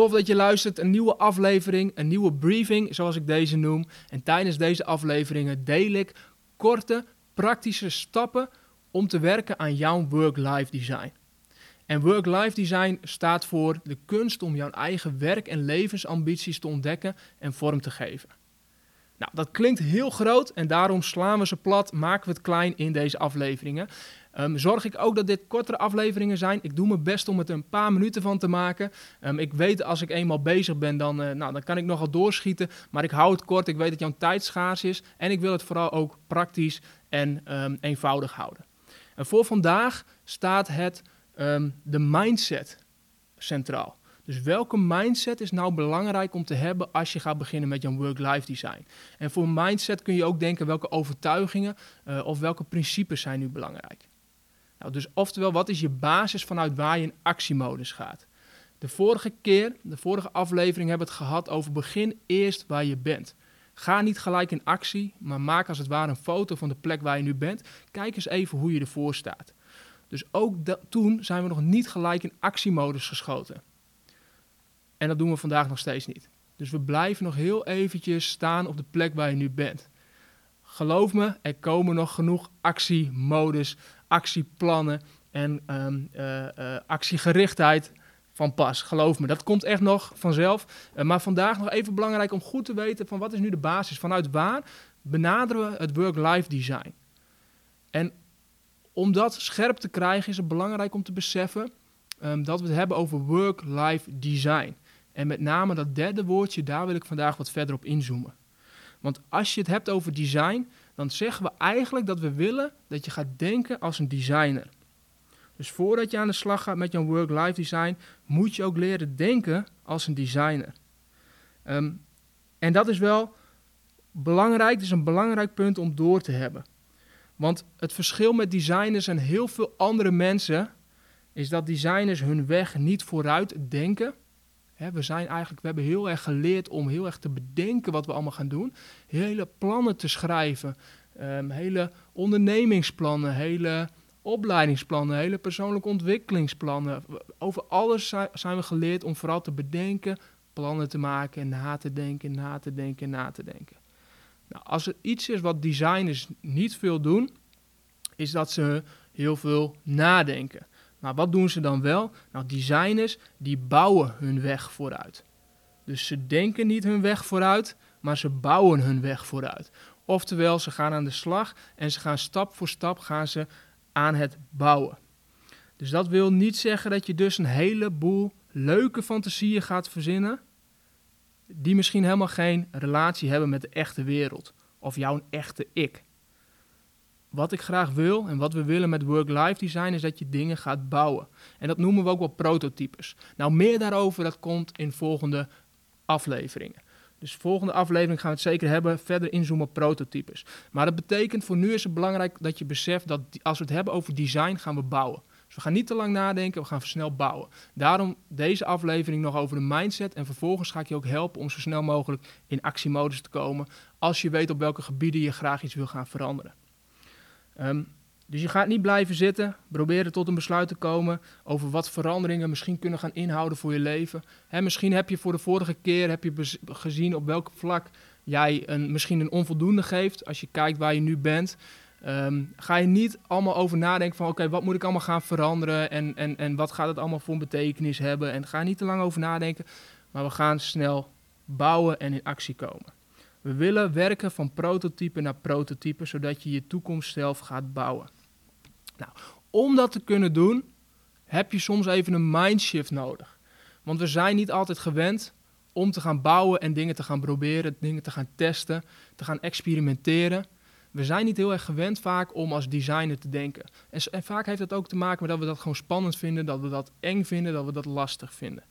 Tof dat je luistert. Een nieuwe aflevering, een nieuwe briefing, zoals ik deze noem. En tijdens deze afleveringen deel ik korte, praktische stappen om te werken aan jouw work-life design. En work-life design staat voor de kunst om jouw eigen werk- en levensambities te ontdekken en vorm te geven. Nou, dat klinkt heel groot en daarom slaan we ze plat, maken we het klein in deze afleveringen. Um, zorg ik ook dat dit kortere afleveringen zijn. Ik doe mijn best om het een paar minuten van te maken. Um, ik weet als ik eenmaal bezig ben, dan, uh, nou, dan kan ik nogal doorschieten. Maar ik hou het kort. Ik weet dat jouw tijd schaars is. En ik wil het vooral ook praktisch en um, eenvoudig houden. En voor vandaag staat het de mindset centraal. Dus welke mindset is nou belangrijk om te hebben als je gaat beginnen met jouw work-life design? En voor mindset kun je ook denken welke overtuigingen uh, of welke principes zijn nu belangrijk. Nou, dus oftewel, wat is je basis vanuit waar je in actiemodus gaat? De vorige keer, de vorige aflevering, hebben we het gehad over begin eerst waar je bent. Ga niet gelijk in actie, maar maak als het ware een foto van de plek waar je nu bent. Kijk eens even hoe je ervoor staat. Dus ook toen zijn we nog niet gelijk in actiemodus geschoten. En dat doen we vandaag nog steeds niet. Dus we blijven nog heel eventjes staan op de plek waar je nu bent. Geloof me, er komen nog genoeg actiemodus, actieplannen en um, uh, actiegerichtheid van pas. Geloof me, dat komt echt nog vanzelf. Uh, maar vandaag nog even belangrijk om goed te weten van wat is nu de basis. Vanuit waar benaderen we het work-life design? En om dat scherp te krijgen is het belangrijk om te beseffen um, dat we het hebben over work-life design. En met name dat derde woordje, daar wil ik vandaag wat verder op inzoomen. Want als je het hebt over design, dan zeggen we eigenlijk dat we willen dat je gaat denken als een designer. Dus voordat je aan de slag gaat met jouw work-life design, moet je ook leren denken als een designer. Um, en dat is wel belangrijk, het is een belangrijk punt om door te hebben. Want het verschil met designers en heel veel andere mensen is dat designers hun weg niet vooruit denken. We zijn eigenlijk, we hebben heel erg geleerd om heel erg te bedenken wat we allemaal gaan doen. Hele plannen te schrijven, um, hele ondernemingsplannen, hele opleidingsplannen, hele persoonlijke ontwikkelingsplannen. Over alles zijn we geleerd om vooral te bedenken, plannen te maken en na te denken, na te denken, na te denken. Nou, als er iets is wat designers niet veel doen, is dat ze heel veel nadenken. Maar wat doen ze dan wel? Nou, designers die bouwen hun weg vooruit. Dus ze denken niet hun weg vooruit, maar ze bouwen hun weg vooruit. Oftewel, ze gaan aan de slag en ze gaan stap voor stap gaan ze aan het bouwen. Dus dat wil niet zeggen dat je dus een heleboel leuke fantasieën gaat verzinnen, die misschien helemaal geen relatie hebben met de echte wereld of jouw echte ik. Wat ik graag wil en wat we willen met work-life design is dat je dingen gaat bouwen. En dat noemen we ook wel prototypes. Nou, meer daarover dat komt in volgende afleveringen. Dus volgende aflevering gaan we het zeker hebben, verder inzoomen op prototypes. Maar dat betekent voor nu is het belangrijk dat je beseft dat als we het hebben over design, gaan we bouwen. Dus we gaan niet te lang nadenken, we gaan snel bouwen. Daarom deze aflevering nog over de mindset. En vervolgens ga ik je ook helpen om zo snel mogelijk in actiemodus te komen. Als je weet op welke gebieden je graag iets wil gaan veranderen. Um, dus je gaat niet blijven zitten, proberen tot een besluit te komen over wat veranderingen misschien kunnen gaan inhouden voor je leven. misschien heb je voor de vorige keer heb je gezien op welk vlak jij een, misschien een onvoldoende geeft als je kijkt waar je nu bent. Um, ga je niet allemaal over nadenken van oké, wat moet ik allemaal gaan veranderen en, en, en wat gaat het allemaal voor een betekenis hebben. En ga niet te lang over nadenken, maar we gaan snel bouwen en in actie komen. We willen werken van prototype naar prototype, zodat je je toekomst zelf gaat bouwen. Nou, om dat te kunnen doen, heb je soms even een mindshift nodig. Want we zijn niet altijd gewend om te gaan bouwen en dingen te gaan proberen, dingen te gaan testen, te gaan experimenteren. We zijn niet heel erg gewend vaak om als designer te denken. En, en vaak heeft dat ook te maken met dat we dat gewoon spannend vinden, dat we dat eng vinden, dat we dat lastig vinden.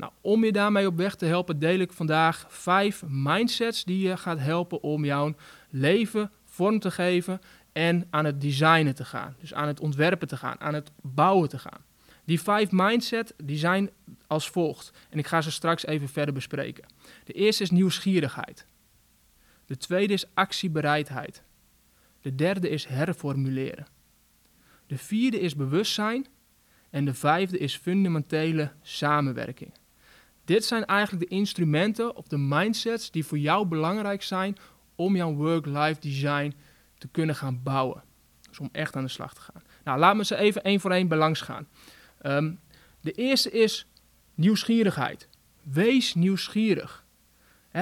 Nou, om je daarmee op weg te helpen, deel ik vandaag vijf mindsets die je gaat helpen om jouw leven vorm te geven en aan het designen te gaan. Dus aan het ontwerpen te gaan, aan het bouwen te gaan. Die vijf mindset die zijn als volgt. En ik ga ze straks even verder bespreken. De eerste is nieuwsgierigheid. De tweede is actiebereidheid. De derde is herformuleren. De vierde is bewustzijn. En de vijfde is fundamentele samenwerking. Dit zijn eigenlijk de instrumenten of de mindsets die voor jou belangrijk zijn om jouw work-life design te kunnen gaan bouwen. Dus om echt aan de slag te gaan. Nou, laat me ze even één voor één belangs gaan. Ehm, de eerste is nieuwsgierigheid. Wees nieuwsgierig.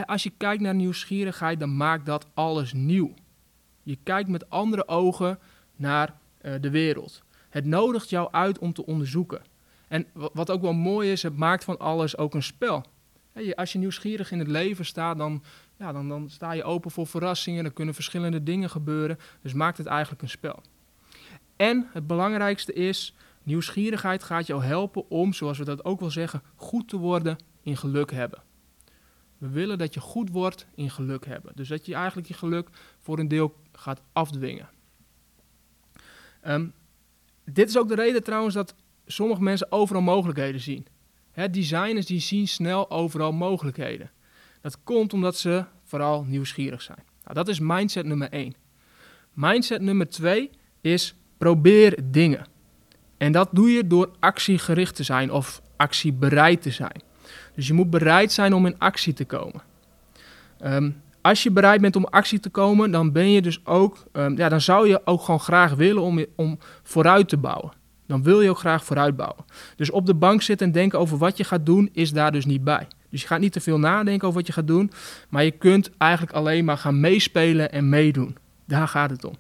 als je kijkt naar nieuwsgierigheid, dan maakt dat alles nieuw. Je kijkt met andere ogen naar uh, de wereld. Het nodigt jou uit om te onderzoeken. En wat ook wel mooi is, het maakt van alles ook een spel. Als je nieuwsgierig in het leven staat, dan, ja, dan, dan sta je open voor verrassingen. Er kunnen verschillende dingen gebeuren. Dus maakt het eigenlijk een spel. En het belangrijkste is, nieuwsgierigheid gaat jou helpen om, zoals we dat ook wel zeggen, goed te worden in geluk hebben. We willen dat je goed wordt in geluk hebben. Dus dat je eigenlijk je geluk voor een deel gaat afdwingen. Ehm, dit is ook de reden trouwens dat sommige mensen overal mogelijkheden zien. Designers die zien snel overal mogelijkheden. Dat komt omdat ze vooral nieuwsgierig zijn. Nou, dat is mindset nummer 1. Mindset nummer 2 is probeer dingen. En dat doe je door actiegericht te zijn of actiebereid te zijn. Dus je moet bereid zijn om in actie te komen. Um, als je bereid bent om actie te komen, dan ben je dus ook, um, ja, dan zou je ook gewoon graag willen om, om vooruit te bouwen. Dan wil je ook graag vooruit bouwen. Dus op de bank zitten en denken over wat je gaat doen, is daar dus niet bij. Dus je gaat niet te veel nadenken over wat je gaat doen, maar je kunt eigenlijk alleen maar gaan meespelen en meedoen. Daar gaat het om.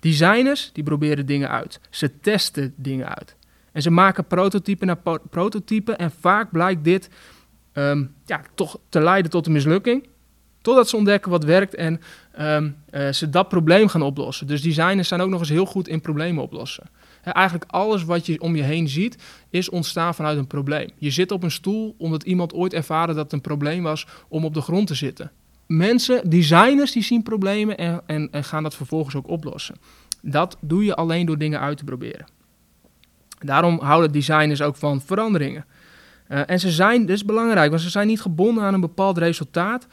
Designers, die proberen dingen uit. Ze testen dingen uit. En ze maken prototypen naar prototypen en vaak blijkt dit um, ja, toch te leiden tot een mislukking. Totdat ze ontdekken wat werkt en um, uh, ze dat probleem gaan oplossen. Dus designers zijn ook nog eens heel goed in problemen oplossen. Eigenlijk alles wat je om je heen ziet, is ontstaan vanuit een probleem. Je zit op een stoel omdat iemand ooit ervaren dat het een probleem was om op de grond te zitten. Mensen, designers, die zien problemen en, en, gaan dat vervolgens ook oplossen. Dat doe je alleen door dingen uit te proberen. Daarom houden designers ook van veranderingen. Uh, en ze zijn, dit is belangrijk, want ze zijn niet gebonden aan een bepaald resultaat,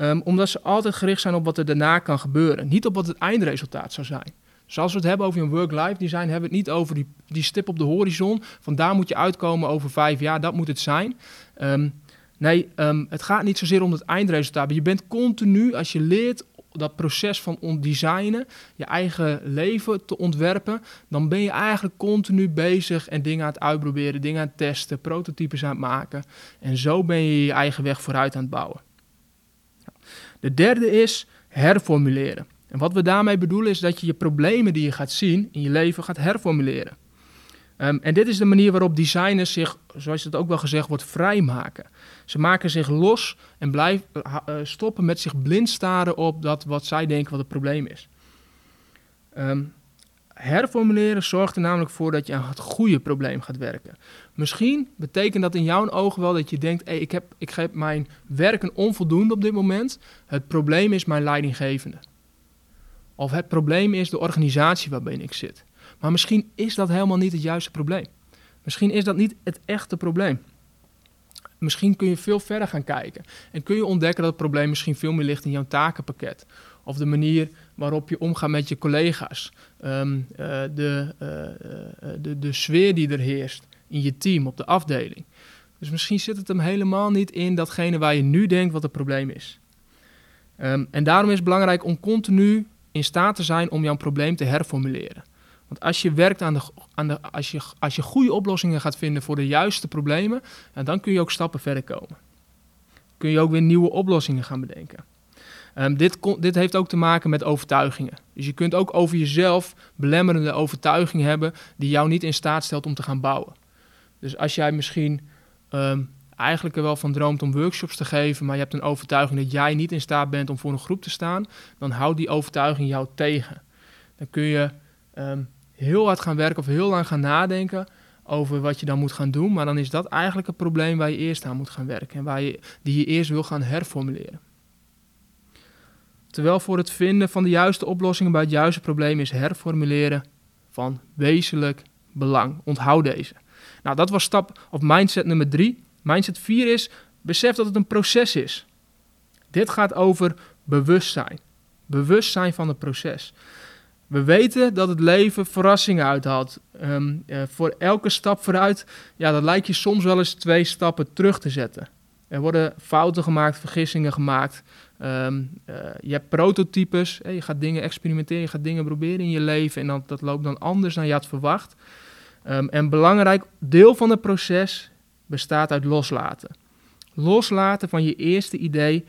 um, omdat ze altijd gericht zijn op wat er daarna kan gebeuren. Niet op wat het eindresultaat zou zijn. Dus als we het hebben over een work-life design, hebben we het niet over die, die stip op de horizon. Van daar moet je uitkomen over vijf jaar, dat moet het zijn. Um, nee, um, het gaat niet zozeer om het eindresultaat. Je bent continu, als je leert dat proces van ontdesignen, je eigen leven te ontwerpen, dan ben je eigenlijk continu bezig en dingen aan het uitproberen, dingen aan het testen, prototypes aan het maken. En zo ben je je eigen weg vooruit aan het bouwen. De derde is herformuleren. Wat we daarmee bedoelen is dat je je problemen die je gaat zien in je leven gaat herformuleren. Um, en dit is de manier waarop designers zich, zoals het ook wel gezegd wordt, vrijmaken. Ze maken zich los en blijven, uh, stoppen met zich blind staren op dat wat zij denken wat het probleem is. Um, herformuleren zorgt er namelijk voor dat je aan het goede probleem gaat werken. Misschien betekent dat in jouw ogen wel dat je denkt: hey, ik, heb, ik geef mijn werken onvoldoende op dit moment. Het probleem is mijn leidinggevende. Of het probleem is de organisatie waarbinnen ik zit. Maar misschien is dat helemaal niet het juiste probleem. Misschien is dat niet het echte probleem. Misschien kun je veel verder gaan kijken. En kun je ontdekken dat het probleem misschien veel meer ligt in jouw takenpakket. Of de manier waarop je omgaat met je collega's. Um, uh, de, uh, de, de sfeer die er heerst in je team, op de afdeling. Dus misschien zit het hem helemaal niet in datgene waar je nu denkt wat het probleem is. Um, en daarom is het belangrijk om continu in staat te zijn om jouw probleem te herformuleren. Want als je werkt aan de, aan de als, je, als je goede oplossingen gaat vinden voor de juiste problemen, dan kun je ook stappen verder komen. Kun je ook weer nieuwe oplossingen gaan bedenken. Um, dit, dit heeft ook te maken met overtuigingen. Dus je kunt ook over jezelf belemmerende overtuigingen hebben die jou niet in staat stelt om te gaan bouwen. Dus als jij misschien um, eigenlijk er wel van droomt om workshops te geven, maar je hebt een overtuiging dat jij niet in staat bent om voor een groep te staan, dan houdt die overtuiging jou tegen. Dan kun je um, heel hard gaan werken of heel lang gaan nadenken over wat je dan moet gaan doen. Maar dan is dat eigenlijk het probleem waar je eerst aan moet gaan werken en waar je, die je eerst wil gaan herformuleren. Terwijl voor het vinden van de juiste oplossingen bij het juiste probleem is herformuleren van wezenlijk belang. Onthoud deze. Nou, dat was stap of mindset nummer drie. Mindset 4 is besef dat het een proces is. Dit gaat over bewustzijn. Bewustzijn van het proces. We weten dat het leven verrassingen uithaalt. Um, uh, voor elke stap vooruit, ja, dat lijkt je soms wel eens twee stappen terug te zetten. Er worden fouten gemaakt, vergissingen gemaakt. Ehm, eh, je hebt prototypes, je gaat dingen experimenteren, je gaat dingen proberen in je leven en dan, dat loopt dan anders dan je had verwacht. Um, en belangrijk deel van het proces bestaat uit loslaten. Loslaten van je eerste idee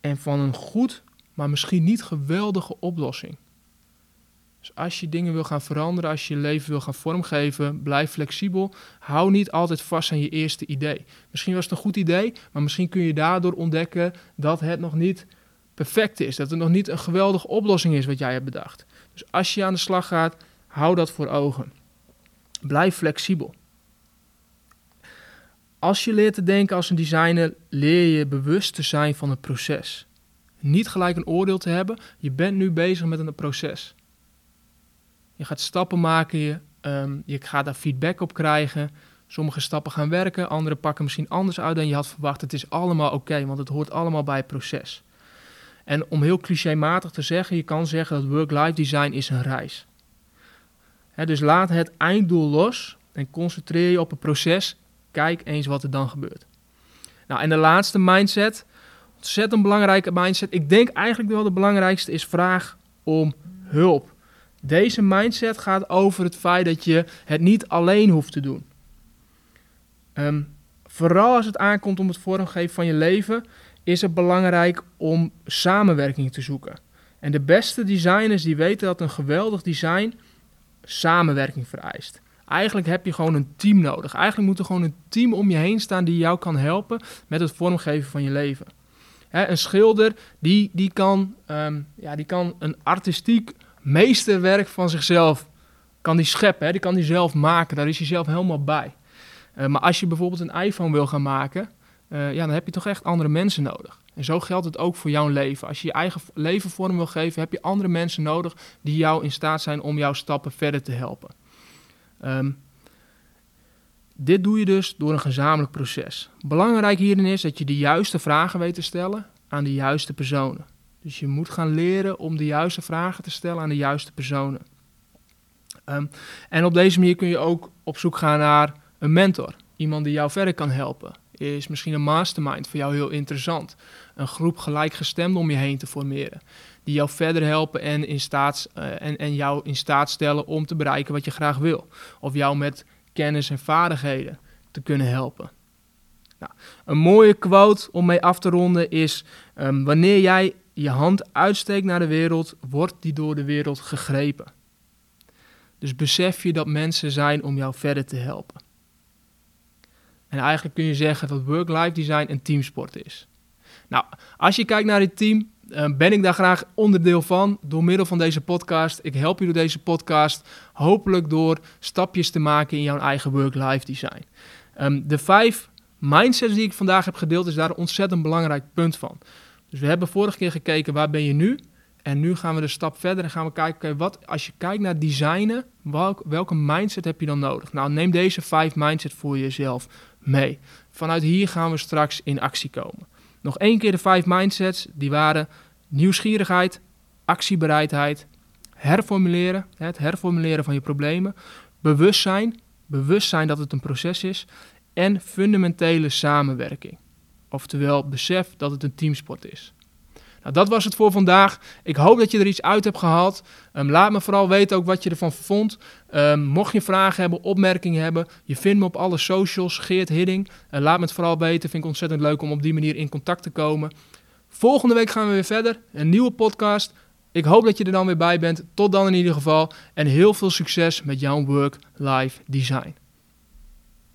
en van een goed, maar misschien niet geweldige oplossing. Dus als je dingen wil gaan veranderen, als je je leven wil gaan vormgeven, blijf flexibel. Hou niet altijd vast aan je eerste idee. Misschien was het een goed idee, maar misschien kun je daardoor ontdekken dat het nog niet perfect is. Dat het nog niet een geweldige oplossing is wat jij hebt bedacht. Dus als je aan de slag gaat, hou dat voor ogen. Blijf flexibel. Als je leert te denken als een designer, leer je bewust te zijn van het proces. Niet gelijk een oordeel te hebben. Je bent nu bezig met een proces. Je gaat stappen maken, je, um, je gaat daar feedback op krijgen. Sommige stappen gaan werken, andere pakken misschien anders uit dan je had verwacht. Het is allemaal oké, want het hoort allemaal bij het proces. En om heel clichématig te zeggen, je kan zeggen dat work-life design is een reis. He, dus laat het einddoel los en concentreer je op het proces. Kijk eens wat er dan gebeurt. Nou, en de laatste mindset, ontzettend belangrijke mindset. Ik denk eigenlijk wel de belangrijkste is vraag om hulp. Deze mindset gaat over het feit dat je het niet alleen hoeft te doen. Ehm, vooral als het aankomt om het vormgeven van je leven, is het belangrijk om samenwerking te zoeken. En de beste designers die weten dat een geweldig design samenwerking vereist. Eigenlijk heb je gewoon een team nodig. Eigenlijk moet er gewoon een team om je heen staan die jou kan helpen met het vormgeven van je leven. een schilder die, die, kan, ehm, ja, die kan een artistiek meesterwerk van zichzelf kan die scheppen, die kan die zelf maken. Daar is hij zelf helemaal bij. Uh, maar als je bijvoorbeeld een iPhone wil gaan maken, uh, ja, dan heb je toch echt andere mensen nodig. En zo geldt het ook voor jouw leven. Als je je eigen leven vorm wil geven, heb je andere mensen nodig die jou in staat zijn om jouw stappen verder te helpen. Um, dit doe je dus door een gezamenlijk proces. Belangrijk hierin is dat je de juiste vragen weet te stellen aan de juiste personen. Dus je moet gaan leren om de juiste vragen te stellen aan de juiste personen. Um, en op deze manier kun je ook op zoek gaan naar een mentor. Iemand die jou verder kan helpen. Is misschien een mastermind voor jou heel interessant. Een groep gelijkgestemden om je heen te formeren. Die jou verder helpen en, in staat, uh, en, en jou in staat stellen om te bereiken wat je graag wil. Of jou met kennis en vaardigheden te kunnen helpen. Nou, een mooie quote om mee af te ronden is: um, Wanneer jij je hand uitsteekt naar de wereld, wordt die door de wereld gegrepen. Dus besef je dat mensen zijn om jou verder te helpen. En eigenlijk kun je zeggen dat work-life design een teamsport is. Nou, als je kijkt naar dit team, eh, ben ik daar graag onderdeel van door middel van deze podcast. Ik help je door deze podcast, hopelijk door stapjes te maken in jouw eigen work-life design. Ehm, de vijf mindsets die ik vandaag heb gedeeld, is daar een ontzettend belangrijk punt van. Dus we hebben vorige keer gekeken waar ben je nu. En nu gaan we de stap verder en gaan we kijken, wat, als je kijkt naar designen, welke mindset heb je dan nodig? Nou, neem deze vijf mindset voor jezelf mee. Vanuit hier gaan we straks in actie komen. Nog één keer de vijf mindsets, die waren nieuwsgierigheid, actiebereidheid, herformuleren, het herformuleren van je problemen, bewustzijn, bewustzijn dat het een proces is en fundamentele samenwerking. Oftewel, besef dat het een teamsport is. Nou, dat was het voor vandaag. Ik hoop dat je er iets uit hebt gehaald. Um, laat me vooral weten ook wat je ervan vond. Um, mocht je vragen hebben, opmerkingen hebben, je vindt me op alle socials, Geert Hidding. Laat me het vooral weten. Vind ik ontzettend leuk om op die manier in contact te komen. Volgende week gaan we weer verder. Een nieuwe podcast. Ik hoop dat je er dan weer bij bent. Tot dan in ieder geval. En heel veel succes met jouw work-life design.